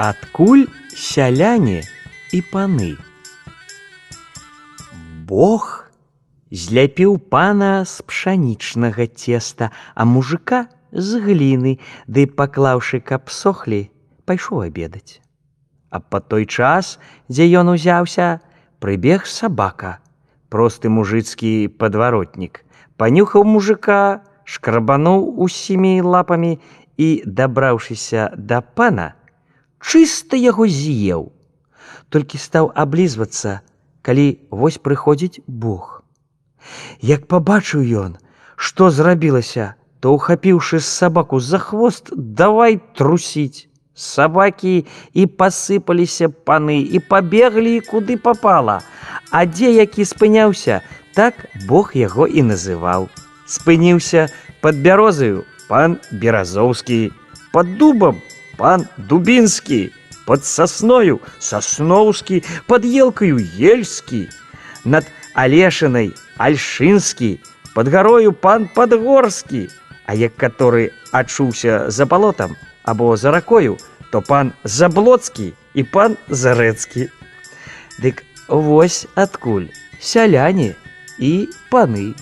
Адкуль сяляне і паны? Бог зляпіў пана з пшанічнага цеста, а мужика з гліны, ды паклаўшы, каб сохлі, пайшоў абедаць. А па той час, дзе ён узяўся, прыбег сабака, просты мужыцкі падваротнік, панюхаў мужика, шкрабануў усімі лапамі і, дабраўшыся да пана, чыста яго з'еў. Толькі стаў аблізвацца, калі вось прыходзіць Бог. Як пабачыў ён, што зрабілася, то ухапіўшы сабаку за хвост, давай трусіць. Сабакі і пасыпаліся паны і пабеглі куды попала. А дзе які спыняўся, так Бог яго і называў. Спыніўся под бярозаю пан беразоўскі, под дубам пан дубінскі, под сосною сосноўскі, под елкаю ельскі, над алешанай альшынскі, под гарою пан подгорскі, а як который адчуўся за балотам або за ракою, то пан заблоцкі і пан зарэцкі. Дык вось адкуль сяляне і паны.